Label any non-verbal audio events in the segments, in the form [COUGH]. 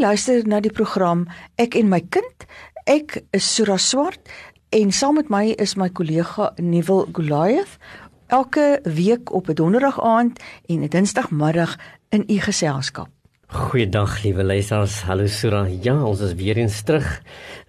luister na die program Ek en my kind. Ek is Sura Swart en saam met my is my kollega Nuwel Goliath elke week op 'n donderdag aand en 'n dinsdagmiddag in u geselskap. Goeiedag liewe luisters. Hallo Sura. Ja, ons is weer eens terug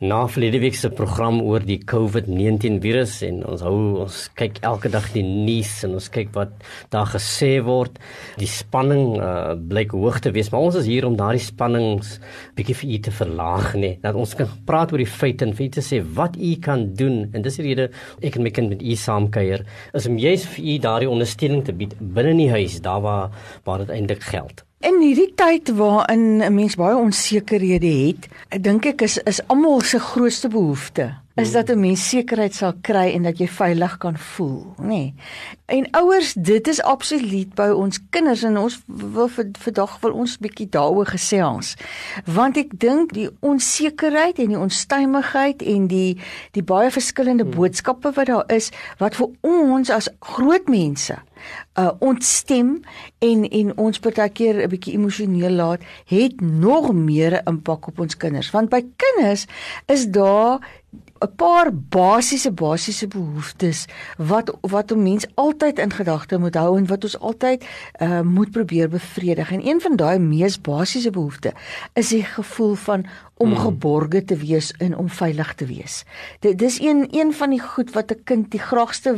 na verlede week se program oor die COVID-19 virus en ons hou ons kyk elke dag die nuus en ons kyk wat daar gesê word. Die spanning uh, blyk hoog te wees, maar ons is hier om daardie spannings bietjie vir u te verlaag, nê. Nee. Dat ons kan praat oor die feite en vir u te sê wat u kan doen. En dis die rede ek en my kind met u saamkuier is om juis vir u daardie ondersteuning te bied binne in die huis, daar waar waar dit eintlik geld. In hierdie tyd waarin 'n mens baie onsekerhede het, dink ek is is almal se grootste behoefte is dat 'n mens sekerheid sal kry en dat jy veilig kan voel, nê. Nee. En ouers, dit is absoluut by ons kinders en ons wil vandag wil ons bietjie daaroor gesels. Want ek dink die onsekerheid en die onstuimigheid en die die baie verskillende hmm. boodskappe wat daar is wat vir ons as groot mense uh ontstem en en ons partykeer 'n bietjie emosioneel laat, het nog meer 'n impak op ons kinders. Want by kinders is daar 'n paar basiese basiese behoeftes wat wat 'n mens altyd in gedagte moet hou en wat ons altyd uh, moet probeer bevredig. En een van daai mees basiese behoeftes is die gevoel van om hmm. geborge te wees en om veilig te wees. Dit dis een een van die goed wat 'n kind die graagste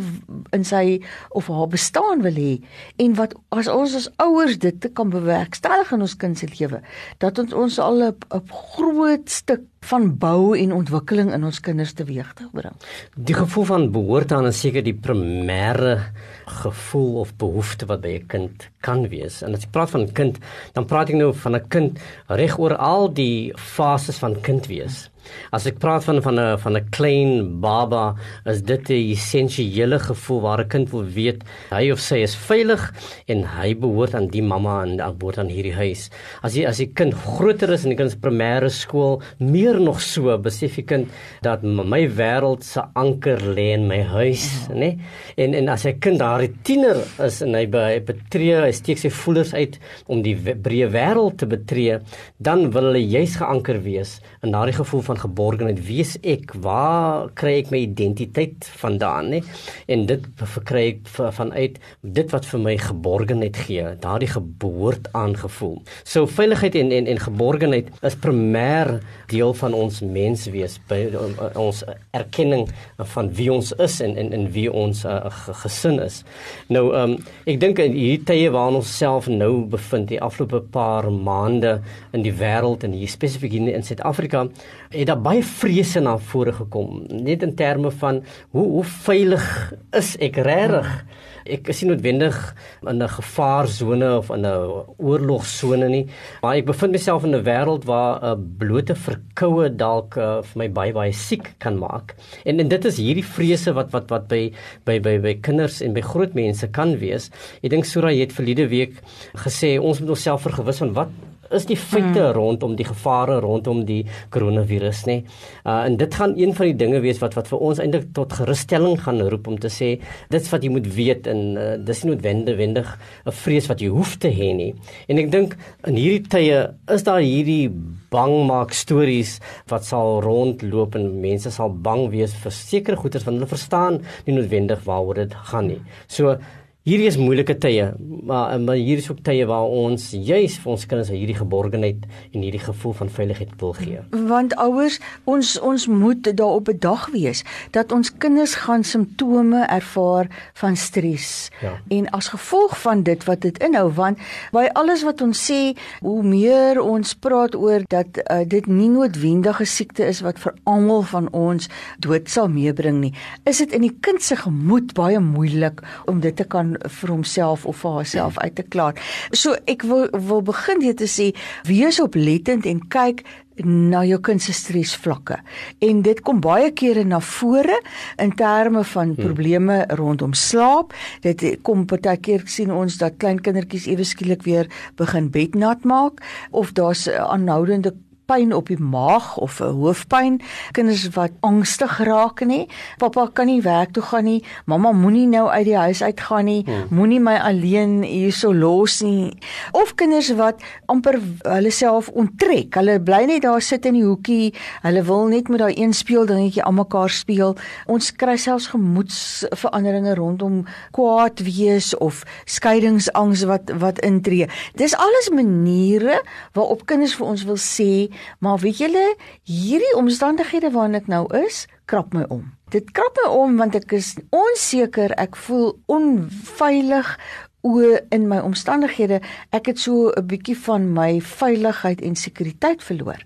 in sy of haar bestaan wil hê en wat as ons as ouers dit kan bewerkstellig in ons kind se lewe, dat ons ons al 'n groot stuk van bou en ontwikkeling in ons kinders teweeg te bring. Die gevoel van behoort aan 'n seker die primêre gevoel of behoefte wat by 'n kind kan wees. En as ek praat van 'n kind, dan praat ek nou van 'n kind reg oor al die fases van kind wees. As ek praat van van 'n van 'n klein baba, is dit 'n essensiële gevoel waar 'n kind wil weet hy of sy is veilig en hy behoort aan die mamma en hy behoort aan hierdie huis. As jy as die kind groter is en die kind se primêre skool, meer nog so, besef die kind dat my wêreld se anker lê in my huis, nê? Nee? En en as 'n kind daar 'n tiener is en hy by betree, hy steek sy voelers uit om die breë wêreld te betree, dan wil hulle juis geanker wees in daardie gevoel van geborgenheid. Wie is ek? Waar kry ek my identiteit vandaan, nê? En dit verkry ek vanuit dit wat vir my geborgenheid gee, daardie geboort aangevoel. So veiligheid en en en geborgenheid is primêr deel van ons menswees by ons erkenning van wie ons is en en en wie ons uh, gesin is. Nou ehm um, ek dink in hierdie tye waarin ons self nou bevind, die afgelope paar maande in die wêreld en hier spesifiek in Suid-Afrika, het daar baie vrese na vore gekom. Net in terme van hoe hoe veilig is ek regtig? Ek is nie noodwendig in 'n gevaarsone of in 'n oorlogsone nie maar ek bevind myself in 'n wêreld waar 'n blote verkoue dalk uh, vir my baie baie siek kan maak. En en dit is hierdie vrese wat wat wat by by by by kinders en by groot mense kan wees. Ek dink Sura het verlede week gesê ons moet onsself vergewis van wat is die feite hmm. rondom die gevare rondom die koronavirus nê. Uh en dit gaan een van die dinge wees wat wat vir ons eintlik tot gerusstelling gaan roep om te sê dit's wat jy moet weet en uh, dis nie noodwendig 'n vrees wat jy hoef te hê nie. En ek dink in hierdie tye is daar hierdie bangmaak stories wat sal rondloop en mense sal bang wees vir sekere goederes want hulle verstaan nie noodwendig waaroor dit gaan nie. So Hierdie is moeilike tye, maar maar hier is ook tye waar ons juis vir ons kinders hierdie geborgenheid en hierdie gevoel van veiligheid wil gee. Want ouers, ons ons moet daarop bedag wees dat ons kinders gaan simptome ervaar van stres. Ja. En as gevolg van dit wat dit inhou, want by alles wat ons sê, hoe meer ons praat oor dat uh, dit nie noodwendige siekte is wat vir almal van ons dood sal meebring nie, is dit in die kind se gemoed baie moeilik om dit te kan vir homself of vir haarself uit te klaar. So ek wil wil begin dit te sê wees oplettend en kyk na jou kind se stresvlakke. En dit kom baie kere na vore in terme van hmm. probleme rondom slaap. Dit kom baie keer sien ons dat klein kindertjies ewe skielik weer begin bednat maak of daar's aanhoudende pyn op die maag of 'n hoofpyn, kinders wat angstig raak nê. Pappa kan nie werk toe gaan nie. Mamma moenie nou uit die huis uitgaan nie. Hmm. Moenie my alleen hierso los nie. Of kinders wat amper hulle self onttrek. Hulle bly net daar sit in die hoekie. Hulle wil net met daai een speel dingetjie aan mekaar speel. Ons kry selfs gemoedsveranderinge rondom kwaad wees of skeidingsangs wat wat intree. Dis alles maniere waarop kinders vir ons wil sê, maar weet julle, hierdie omstandighede waarin ek nou is, krap my om. Dit krap my om want ek is onseker, ek voel onveilig o in my omstandighede ek het so 'n bietjie van my veiligheid en sekuriteit verloor.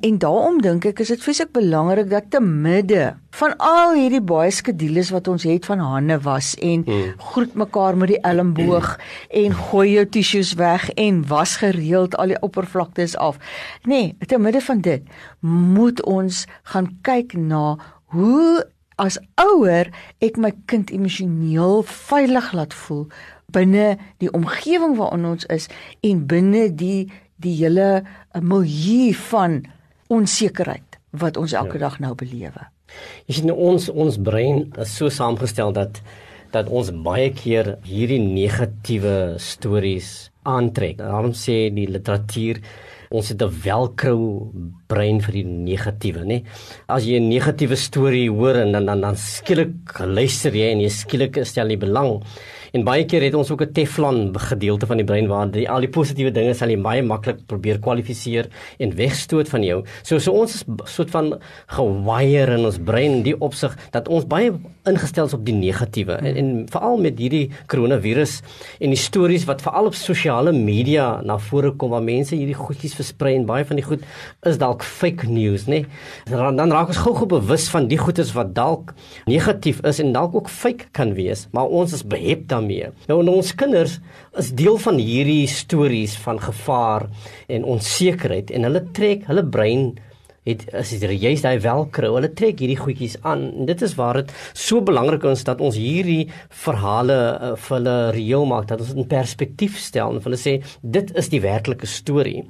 En daarom dink ek is dit fisiek belangrik dat te midde van al hierdie baie skedules wat ons het van hande was en hmm. groet mekaar met die elmboog [CLEARS THROAT] en gooi jou tissues weg en was gereeld al die oppervlaktes af. Nee, te midde van dit moet ons gaan kyk na hoe as ouer ek my kind emosioneel veilig laat voel binne die omgewing waarin ons is en binne die die hele eh, milieu van onsekerheid wat ons elke ja. dag nou belewe. Jy sien ons ons brein is so saamgestel dat dat ons baie keer hierdie negatiewe stories aantrek. Daarom sê die literatuur ons het 'n velcro brein vir die negatiewe, nê? As jy 'n negatiewe storie hoor en dan dan dan skielik luister jy en jy skielik stel jy belang En baie keer het ons ook 'n Teflon gedeelte van die brein waar die, al die positiewe dinge sal jy baie maklik probeer kwalifiseer en wegstoot van jou. So so ons is soort van gewire in ons brein in die opsig dat ons baie ingestel is op die negatiewe en, en veral met hierdie koronavirus en die stories wat veral op sosiale media na vore kom waar mense hierdie goedjies versprei en baie van die goed is dalk fake news, nê? Dan, dan raak ons gou-gou bewus van die goedes wat dalk negatief is en dalk ook fake kan wees, maar ons is behept daarmee. Nou ons kinders is deel van hierdie stories van gevaar en onsekerheid en hulle trek hulle brein het as dit juist daai velcro, hulle trek hierdie goedjies aan. En dit is waar dit so belangrik is dat ons hierdie verhale uh, vir hulle reëel maak, dat ons dit in perspektief stel en hulle sê dit is die werklike storie.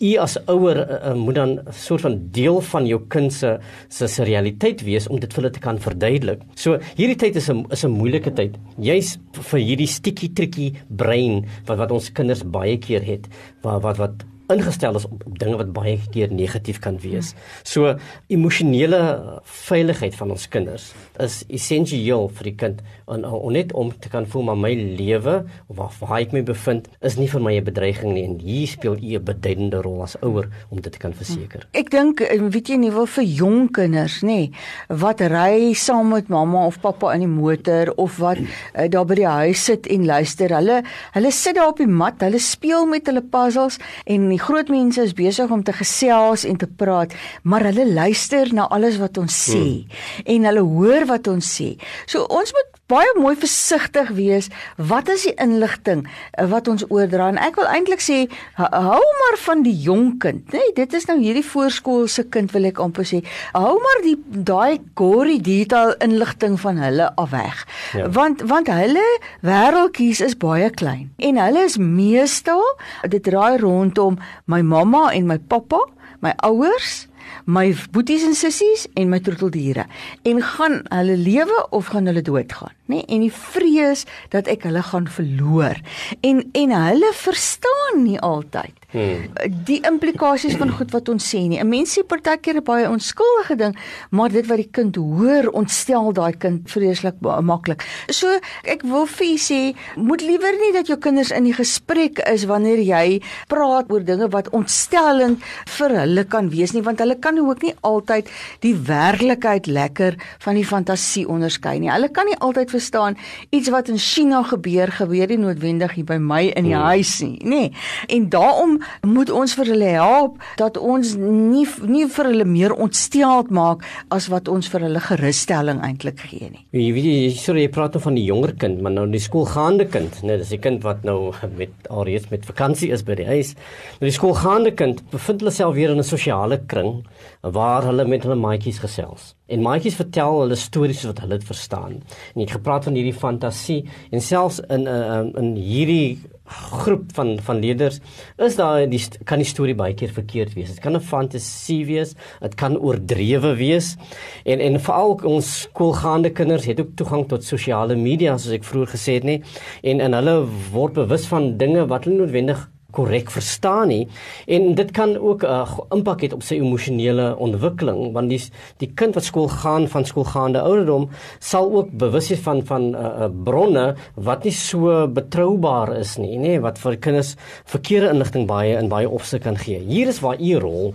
U as ouer uh, uh, moet dan soort van deel van jou kind se se realiteit wees om dit vir hulle te kan verduidelik. So hierdie tyd is 'n is 'n moeilike tyd. Jy's vir hierdie stikkie trikkie brein wat wat ons kinders baie keer het, wat wat wat ingestel is op, op dinge wat baie keer negatief kan wees. So emosionele veiligheid van ons kinders is essensieel vir die kind en on net om te kan voel maar my lewe of waar, waar ek my bevind is nie vir my 'n bedreiging nie en hier speel u 'n beduidende rol as ouer om dit te kan verseker. Ek dink weet jy nie wil vir jong kinders nê wat ry saam met mamma of pappa in die motor of wat uh, daar by die huis sit en luister. Hulle hulle sit daar op die mat, hulle speel met hulle puzzles en die groot mense is besig om te gesels en te praat, maar hulle luister na alles wat ons sê hmm. en hulle hoor wat ons sê. So ons moet baie mooi versigtig wees. Wat is die inligting eh, wat ons oordra? En ek wil eintlik sê hou maar van die jong kind nê nee, dit is nou hierdie voorskoolse kind wil ek amper sê. Hou maar die daai gory detail inligting van hulle af weg. Ja. want want hulle wêreldjies is baie klein. En hulle is meestal dit draai rondom my mamma en my pappa my ouers my boeties en sissies en my troeteldiere en gaan hulle lewe of gaan hulle doodgaan nê nee? en die vrees dat ek hulle gaan verloor en en hulle verstaan nie altyd hmm. die implikasies van goed wat ons sê nie 'n mens sê partykeer 'n baie onskuldige ding maar dit wat die kind hoor ontstel daai kind vreeslik maklik so ek wil vir u sê moet liewer nie dat jou kinders in die gesprek is wanneer jy praat oor dinge wat ontstellend vir hulle kan wees nie want hulle kan ook nie altyd die werklikheid lekker van die fantasie onderskei nie hulle kan nie altyd verstaan iets wat in China gebeur gebeur nie noodwendig hier by my in die hmm. huis nie nê nee. En daarom moet ons vir hulle help dat ons nie nie vir hulle meer ontsteld maak as wat ons vir hulle gerusstelling eintlik gee nie. Jy weet jy sorry jy praat van die jonger kind maar nou die skoolgaande kind nê nee, dis 'n kind wat nou met alreeds met vakansie is by die huis. Nou die skoolgaande kind bevind hulle self weer in 'n sosiale kring waar hulle met hulle maatjies gesels. En maatjies vertel hulle stories wat hulle verstaan. En jy het gepraat van hierdie fantasie en selfs in uh, in hierdie groep van van leerders is daar die kan die storie baie keer verkeerd wees. Dit kan 'n fantasie wees, dit kan oordrewe wees. En en veral ons skoolgaande kinders het ook toegang tot sosiale media soos ek vroeër gesê het, nê. En en hulle word bewus van dinge wat hulle noodwendig korrek verstaan nie. En dit kan ook 'n uh, impak hê op sy emosionele ontwikkeling want die die kind wat skool gaan van skoolgaande ouderdom sal ook bewus wees van van 'n uh, uh, bronne wat nie so betroubaar is nie nê wat vir kinders verkeerde inligting baie in baie opsig kan gee. Hier is waar u rol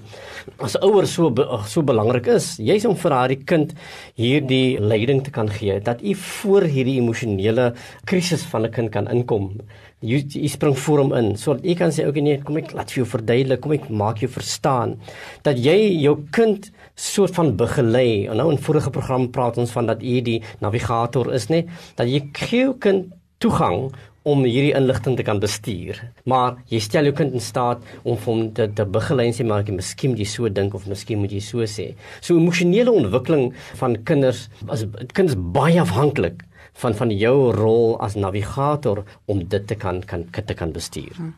as ouer so so belangrik is. Jy's om vir daardie kind hierdie leiding te kan gee dat u voor hierdie emosionele krisis van 'n kind kan inkom jy jy spring voor hom in sodat jy kan sê okay nee kom ek laat vir jou verduidelik kom ek maak jou verstaan dat jy jou kind soort van begelei en nou in vorige program praat ons van dat jy die navigator is nê dat jy jou kind toegang om hierdie inligting te kan bestuur. Maar jy stel jou kind in staat om hom te, te begelei en sê maar ek miskien jy so dink of miskien moet jy so sê. So emosionele ontwikkeling van kinders as kinders baie afhanklik van van jou rol as navigator om dit te kan kan te kan bestuur. Hmm.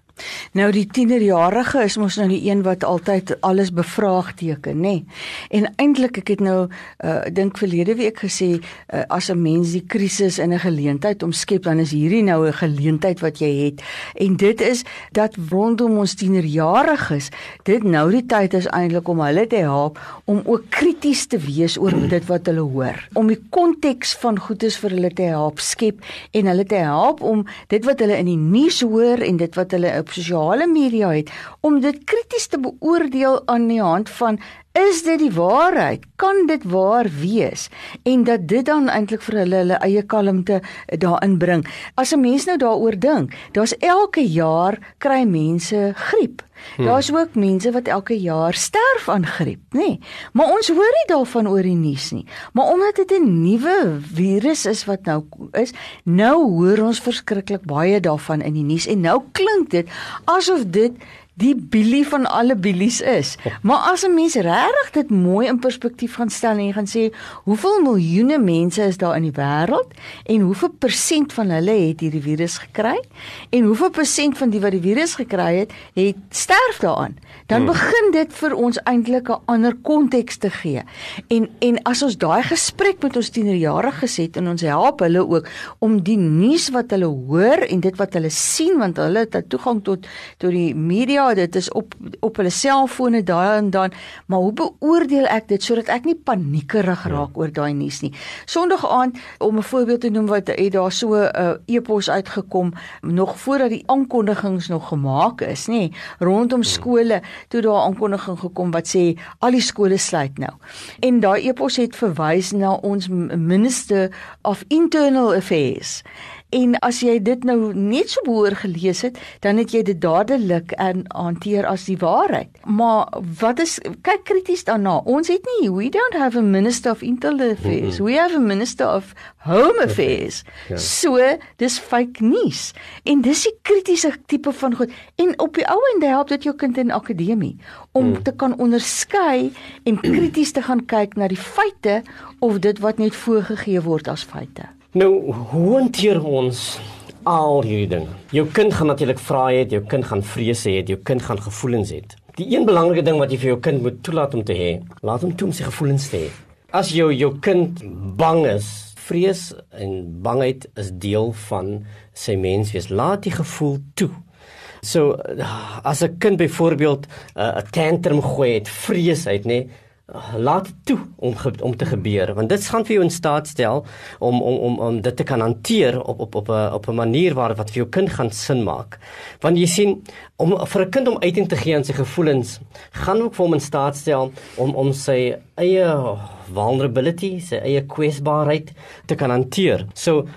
Nou die tienerjarige is mos nou die een wat altyd alles bevraagteken, nê. Nee? En eintlik ek het nou uh dink verlede week gesê uh, as 'n mens die krisis in 'n geleentheid omskep, dan is hierdie nou 'n geleentheid wat jy het. En dit is dat rondom ons tienerjariges, dit nou die tyd is eintlik om hulle te help om ook krities te wees oor [CLEARS THROAT] dit wat hulle hoor. Om die konteks van goedes vir hulle te help skep en hulle te help om dit wat hulle in die nuus hoor en dit wat hulle op sosiale media het om dit krities te beoordeel aan die hand van is dit die waarheid kan dit waar wees en dat dit dan eintlik vir hulle hulle eie kalmte daarin bring as 'n mens nou daaroor dink daar's elke jaar kry mense griep Hmm. Daar's ook mense wat elke jaar sterf aan griep, nê? Nee. Maar ons hoor nie daarvan oor die nuus nie. Maar omdat dit 'n nuwe virus is wat nou is, nou hoor ons verskriklik baie daarvan in die nuus en nou klink dit asof dit die bilie van alle bilies is. Maar as 'n mens regtig dit mooi in perspektief gaan stel en jy gaan sê, hoeveel miljoene mense is daar in die wêreld en hoeveel persent van hulle het hierdie virus gekry en hoeveel persent van die wat die virus gekry het, het sterf daaraan. Dan hmm. begin dit vir ons eintlik 'n ander konteks te gee. En en as ons daai gesprek met ons tienerjariges het en ons help hulle ook om die nuus wat hulle hoor en dit wat hulle sien want hulle het toegang tot tot die media dit is op op hulle selfone daai en dan, maar hoe beoordeel ek dit sodat ek nie paniekerig ja. raak oor daai nuus nie. Sondag aand om 'n voorbeeld te noem wat het daar so 'n uh, e-pos uitgekom nog voordat die aankondigings nog gemaak is, nê, rondom ja. skole, toe daar aankondiging gekom wat sê al die skole sluit nou. En daai e-pos het verwys na ons minister of internal affairs En as jy dit nou net so behoor gelees het, dan het jy dit dadelik en hanteer as die waarheid. Maar wat is kyk krities daarna. Ons het nie we don't have a minister of internal affairs. Mm -hmm. We have a minister of home affairs. Ja. So, dis fake news. En dis die kritiese tipe van goed. En op die ou end help dit jou kind in akademie om mm. te kan onderskei en [CLEARS THROAT] krities te gaan kyk na die feite of dit wat net voorgegee word as feite. Nou, hoe hanteer ons al hierdie dinge? Jou kind gaan natuurlik vra hê, jou kind gaan vrese hê, jou kind gaan gevoelens hê. Die een belangrike ding wat jy vir jou kind moet toelaat om te hê, laat hom toe om sy gevoelens te hê. As jou jou kind bang is, vrees en bangheid is deel van sy menswees. Laat die gevoel toe. So as 'n kind byvoorbeeld 'n uh, tantrum gooi, het vrees uit, nê? Nee, laat toe om om te gebeur. Want dit gaan vir jou in staat stel om om om om dit te kan hanteer op op op 'n op 'n manier waar wat vir jou kind gaan sin maak. Want jy sien om vir 'n kind om uiting te gee aan sy gevoelens gaan ook vir hom in staat stel om om sy eie vulnerability sy eie kwesbaarheid te kan hanteer. So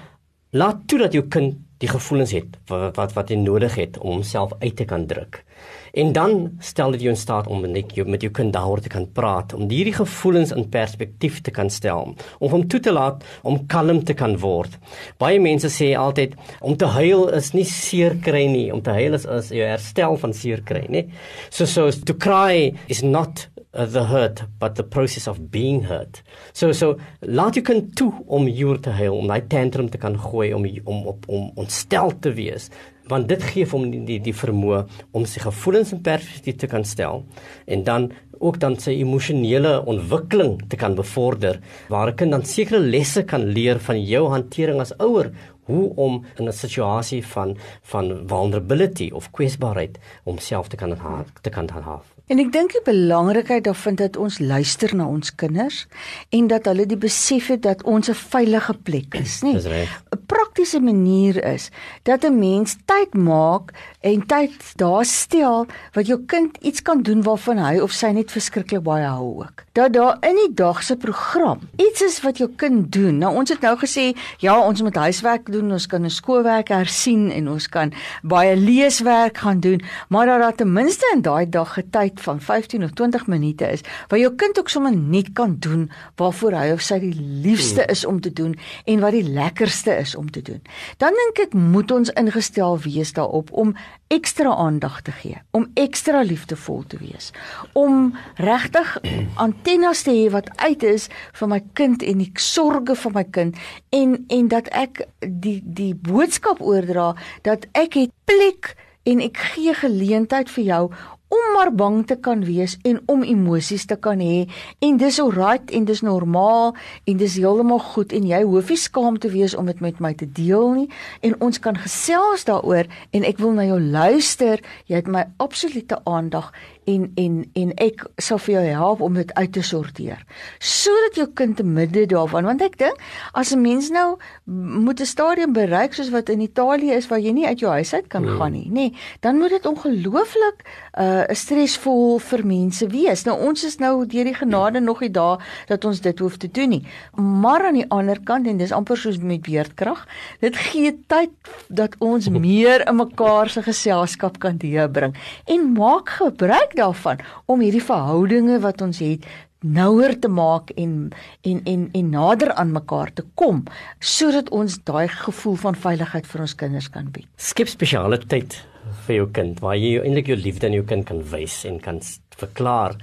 laat toe dat jou kind die gevoelens het wat wat wat hy nodig het om homself uit te kan druk En dan stel dit jou in staat om net jou met jou kind daaroor te kan praat, om hierdie gevoelens in perspektief te kan stel, om hom toe te laat om kalm te kan word. Baie mense sê altyd om te huil is nie seer kry nie, om te huil is is jou herstel van seer kry, nê? So so to cry is not uh, the hurt but the process of being hurt. So so laat jou kind toe om hier te huil, om daai tantrum te kan gooi om om op om ontstel te wees want dit gee hom die die, die vermoë om sy gevoelens in perspektief te kan stel en dan ook dan sy emosionele ontwikkeling te kan bevorder waar 'n kind dan sekere lesse kan leer van jou hantering as ouer hoe om in 'n situasie van van vulnerability of kwesbaarheid om self te kan te kan handhaaf. En ek dink die belangrikheid daarvan dat ons luister na ons kinders en dat hulle die besef het dat ons 'n veilige plek is, nie? 'n Praktiese manier is dat 'n mens tyd maak en tyd daar stel wat jou kind iets kan doen waarvan hy of sy net verskriklik baie hou ook. Dat daar in die dag se program iets is wat jou kind doen. Nou ons het nou gesê ja, ons moet huiswerk doen, ons kan 'n skoolwerk hersien en ons kan baie leeswerk gaan doen, maar dat daar ten minste in daai dag getyd van 15 of 20 minute is waar jou kind ook sommer net kan doen waarvoor hy of sy die liefste is om te doen en wat die lekkerste is om te doen. Dan dink ek moet ons ingestel wees daarop om ekstra aandag te gee, om ekstra liefdevol te wees, om regtig antennes te hê wat uit is vir my kind en die sorges van my kind en en dat ek die die boodskap oordra dat ek het plek en ek gee geleentheid vir jou om maar bang te kan wees en om emosies te kan hê. En dis alright en dis normaal en dis heeltemal goed en jy hoef nie skaam te wees om dit met my te deel nie. En ons kan gesels daaroor en ek wil na jou luister. Jy het my absolute aandag en en en ek sal vir jou help om dit uit te sorteer. Sodat jou kind te midde daarvan want ek dink as 'n mens nou moet 'n stadium bereik soos wat in Italië is waar jy nie uit jou huis uit kan mm. gaan nie nê nee, dan moet dit ongelooflik 'n uh, stresvol vir mense wees. Nou ons is nou deur die genade nog nie daar dat ons dit hoef te doen nie. Maar aan die ander kant en dis amper soos met beerdkrag dit gee tyd dat ons [LAUGHS] meer in mekaar se geselskap kan deurbring. En maak gebruik gebruik daarvan om hierdie verhoudinge wat ons het nouer te maak en en en en nader aan mekaar te kom sodat ons daai gevoel van veiligheid vir ons kinders kan bied. Skep spesiale tyd vir jou kind waar jy eintlik jou liefde aan jou kind kan wys en kan verklaar.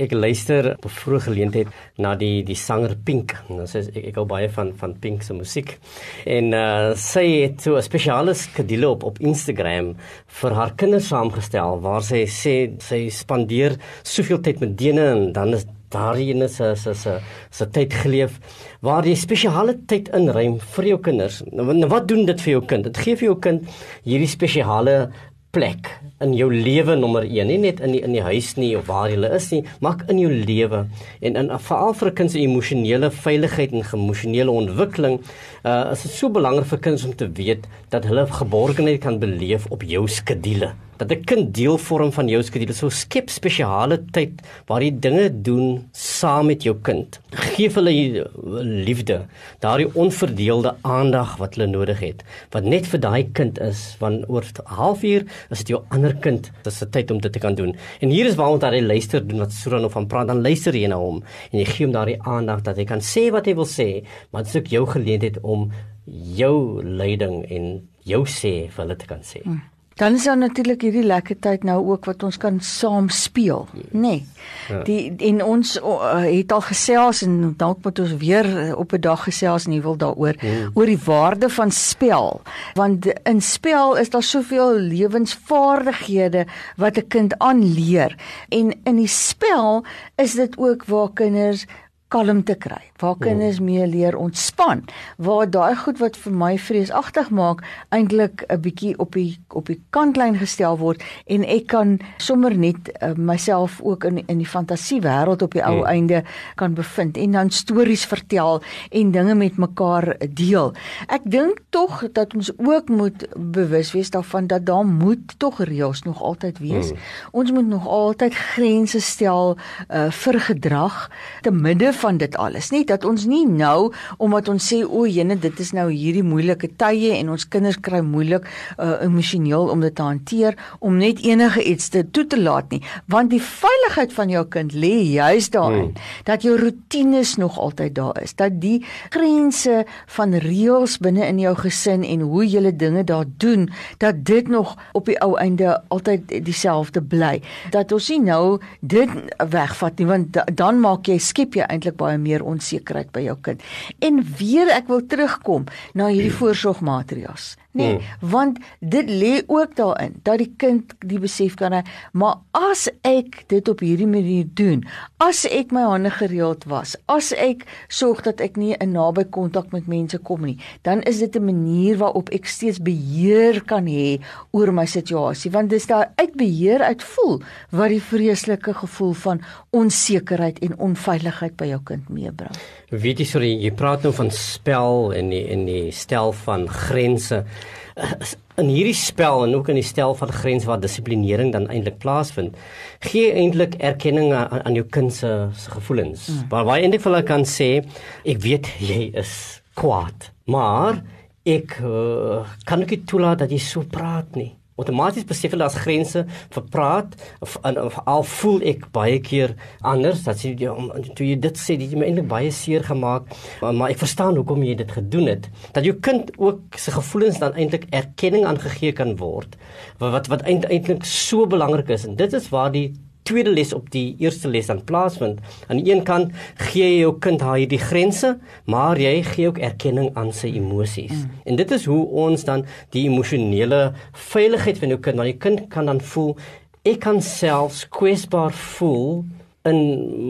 Ek luister op 'n vroeë geleentheid na die die sanger Pink. Nou sê ek ek hou baie van van Pink se musiek. En uh sy het so 'n spesiale skedule op op Instagram vir haar kinders saamgestel waar sy sê sy spandeer soveel tyd met Dene en dan is daarin is is is se tyd geleef waar jy spesiale tyd inruim vir jou kinders. Nou wat doen dit vir jou kind? Dit gee vir jou kind hierdie spesiale plek in jou lewe nommer 1 nie net in die in die huis nie of waar jy is nie maar in jou lewe en in veral vir 'n kind se emosionele veiligheid en emosionele ontwikkeling uh, is dit so belangrik vir kinders om te weet dat hulle geborgenheid kan beleef op jou skedule dat 'n kind deel vorm van jou skedule. So skep spesiale tyd waar jy dinge doen saam met jou kind. Geef hulle liefde, daardie onverdeelde aandag wat hulle nodig het, wat net vir daai kind is, want oor 'n halfuur is dit jou ander kind. Dis 'n tyd om dit te kan doen. En hier is waar ons daai luister doen wat Suran of van praat, dan luister jy na hom en jy gee hom daardie aandag dat hy kan sê wat hy wil sê, maar dit is ook jou geleentheid om jou leiding en jou sê vir hulle te kan sê. Hmm. Dan is daar natuurlik hierdie lekker tyd nou ook wat ons kan saam speel, nê. Nee. Ja. Die en ons uh, het al gesels en dalk moet ons weer uh, op 'n dag gesels en jy wil daaroor hmm. oor die waarde van spel. Want in spel is daar soveel lewensvaardighede wat 'n kind aanleer. En in die spel is dit ook waar kinders kalm te kry. Waar kinders hmm. meer leer ontspan, waar daai goed wat vir my vreesagtig maak eintlik 'n bietjie op die op die kantlyn gestel word en ek kan sommer net uh, myself ook in in die fantasie wêreld op die ou hmm. einde kan bevind en dan stories vertel en dinge met mekaar deel. Ek dink tog dat ons ook moet bewus wees daarvan dat daar moet tog reëls nog altyd wees. Hmm. Ons moet nog altyd grense stel uh, vir gedrag te midde van dit alles nie? Dat ons nie nou omdat ons sê o jene dit is nou hierdie moeilike tye en ons kinders kry moeilik uh, emosioneel om dit te hanteer om net enige iets te toe te laat nie. Want die veiligheid van jou kind lê juis daarin hmm. dat jou rotines nog altyd daar is dat die grense van reëls binne in jou gesin en hoe jy dinge daar doen dat dit nog op die ou einde altyd dieselfde bly. Dat ons nie nou dit wegvat nie want dan maak jy skep jy eintlik baie meer onsekerheid by jou kind. En weer ek wil terugkom na hierdie voorsorgmaatreëls. Nee, hmm. want dit lê ook daarin dat die kind die besef kan hê, maar as ek dit op hierdie manier doen, as ek my hande gereeld was, as ek sorg dat ek nie in naby kontak met mense kom nie, dan is dit 'n manier waarop ek steeds beheer kan hê oor my situasie, want dis daar uit beheer uit voel wat die vreeslike gevoel van onsekerheid en onveiligheid by jou kind meebring. Weet jy sorry, jy praat nou van spel en die, en die stel van grense in hierdie spel en ook in die stel van grense waar dissiplinering dan eintlik plaasvind, gee eintlik erkenning aan, aan jou kind se gevoelens. Mm. Waar waar eintlik vir hulle kan sê, ek weet jy is kwaad, maar ek uh, kan nie toelaat dat jy so praat nie outomaties besef hulle as grense vir praat of, of al voel ek baie keer anders dat jy toe jy dit sê dit het my eintlik baie seer gemaak maar, maar ek verstaan hoekom jy dit gedoen het. Dat jou kind ook sy gevoelens dan eintlik erkenning aangegee kan word wat, wat eintlik so belangrik is. En dit is waar die tweede les op die eerste les aan plaasvind. Aan die een kant gee jy jou kind haar hierdie grense, maar jy gee ook erkenning aan sy emosies. Mm. En dit is hoe ons dan die emosionele veiligheid van jou kind, want die kind kan dan voel ek kan selfs kwesbaar voel in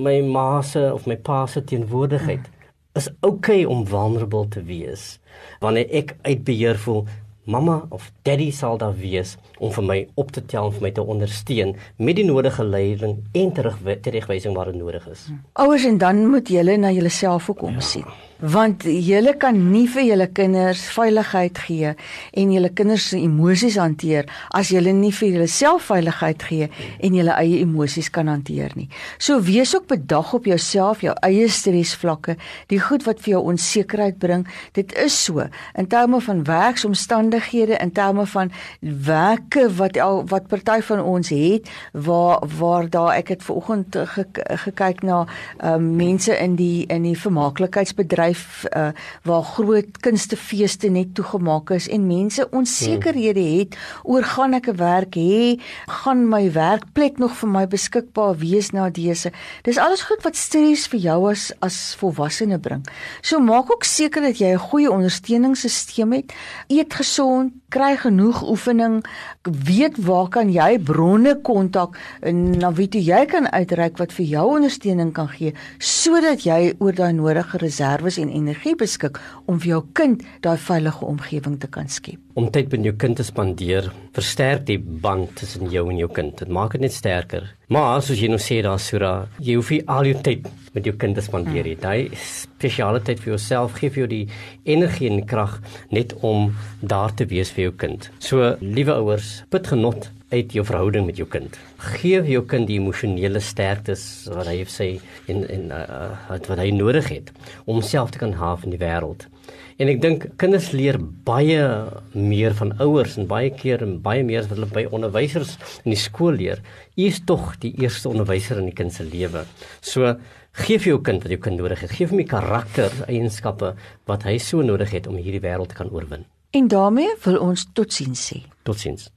my ma se of my pa se teenwoordigheid. Mm. Is okay om vulnerable te wees. Wanneer ek uit beheer voel, mamma of daddy sal daar wees om vir my op te tel en vir my te ondersteun met die nodige leiding en terugwysing waar dit nodig is. Ouers en dan moet julle na julleself ook omsien. Ja want julle kan nie vir julle kinders veiligheid gee en julle kinders se emosies hanteer as julle nie vir julleself veiligheid gee en julle eie emosies kan hanteer nie. So wees ook bedag op jouself, jou eie stresvlakke, die goed wat vir jou onsekerheid bring. Dit is so in terme van werksomstandighede, in terme van werke wat al wat party van ons het waar waar daar ek het vanoggend gekyk na uh, mense in die in die vermaaklikheidsbedryf bedryf uh, waar groot kunstefeeste net toegemaak is en mense onsekerhede het oor gaan ek 'n werk hê, gaan my werkplek nog vir my beskikbaar wees na dese. Dis alles goed wat stres vir jou as as volwassene bring. So maak ook seker dat jy 'n goeie ondersteuningssisteem het. Eet gesond, kry genoeg oefening, weet waar kan jy bronne kontak en na wie toe jy kan uitreik wat vir jou ondersteuning kan gee sodat jy oor daai nodige reserves en energie beskik om vir jou kind daai veilige omgewing te kan skep. Om tyd met jou kind te spandeer, versterk die band tussen jou en jou kind. Dit maak dit net sterker. Maar soos jy nou sê daar Sura, jy hoef nie al jou tyd met jou kind te spandeer nie. Daai spesiale tyd vir jouself gee vir jou die energie en krag net om daar te wees vir jou kind. So, liewe ouers, put genot uit jou verhouding met jou kind. Geef jou kind die emosionele sterktes wat hy sê en en uh, wat wat hy nodig het om homself te kan haaf in die wêreld. En ek dink kinders leer baie meer van ouers en baie keer en baie meer as wat hulle by onderwysers in die skool leer. U is tog die eerste onderwyser in die kind se lewe. So Geef jou kind wat jou kind nodig het. Geef hom die karakter eienskappe wat hy so nodig het om hierdie wêreld te kan oorwin. En daarmee wil ons totsiens sê. Totsiens.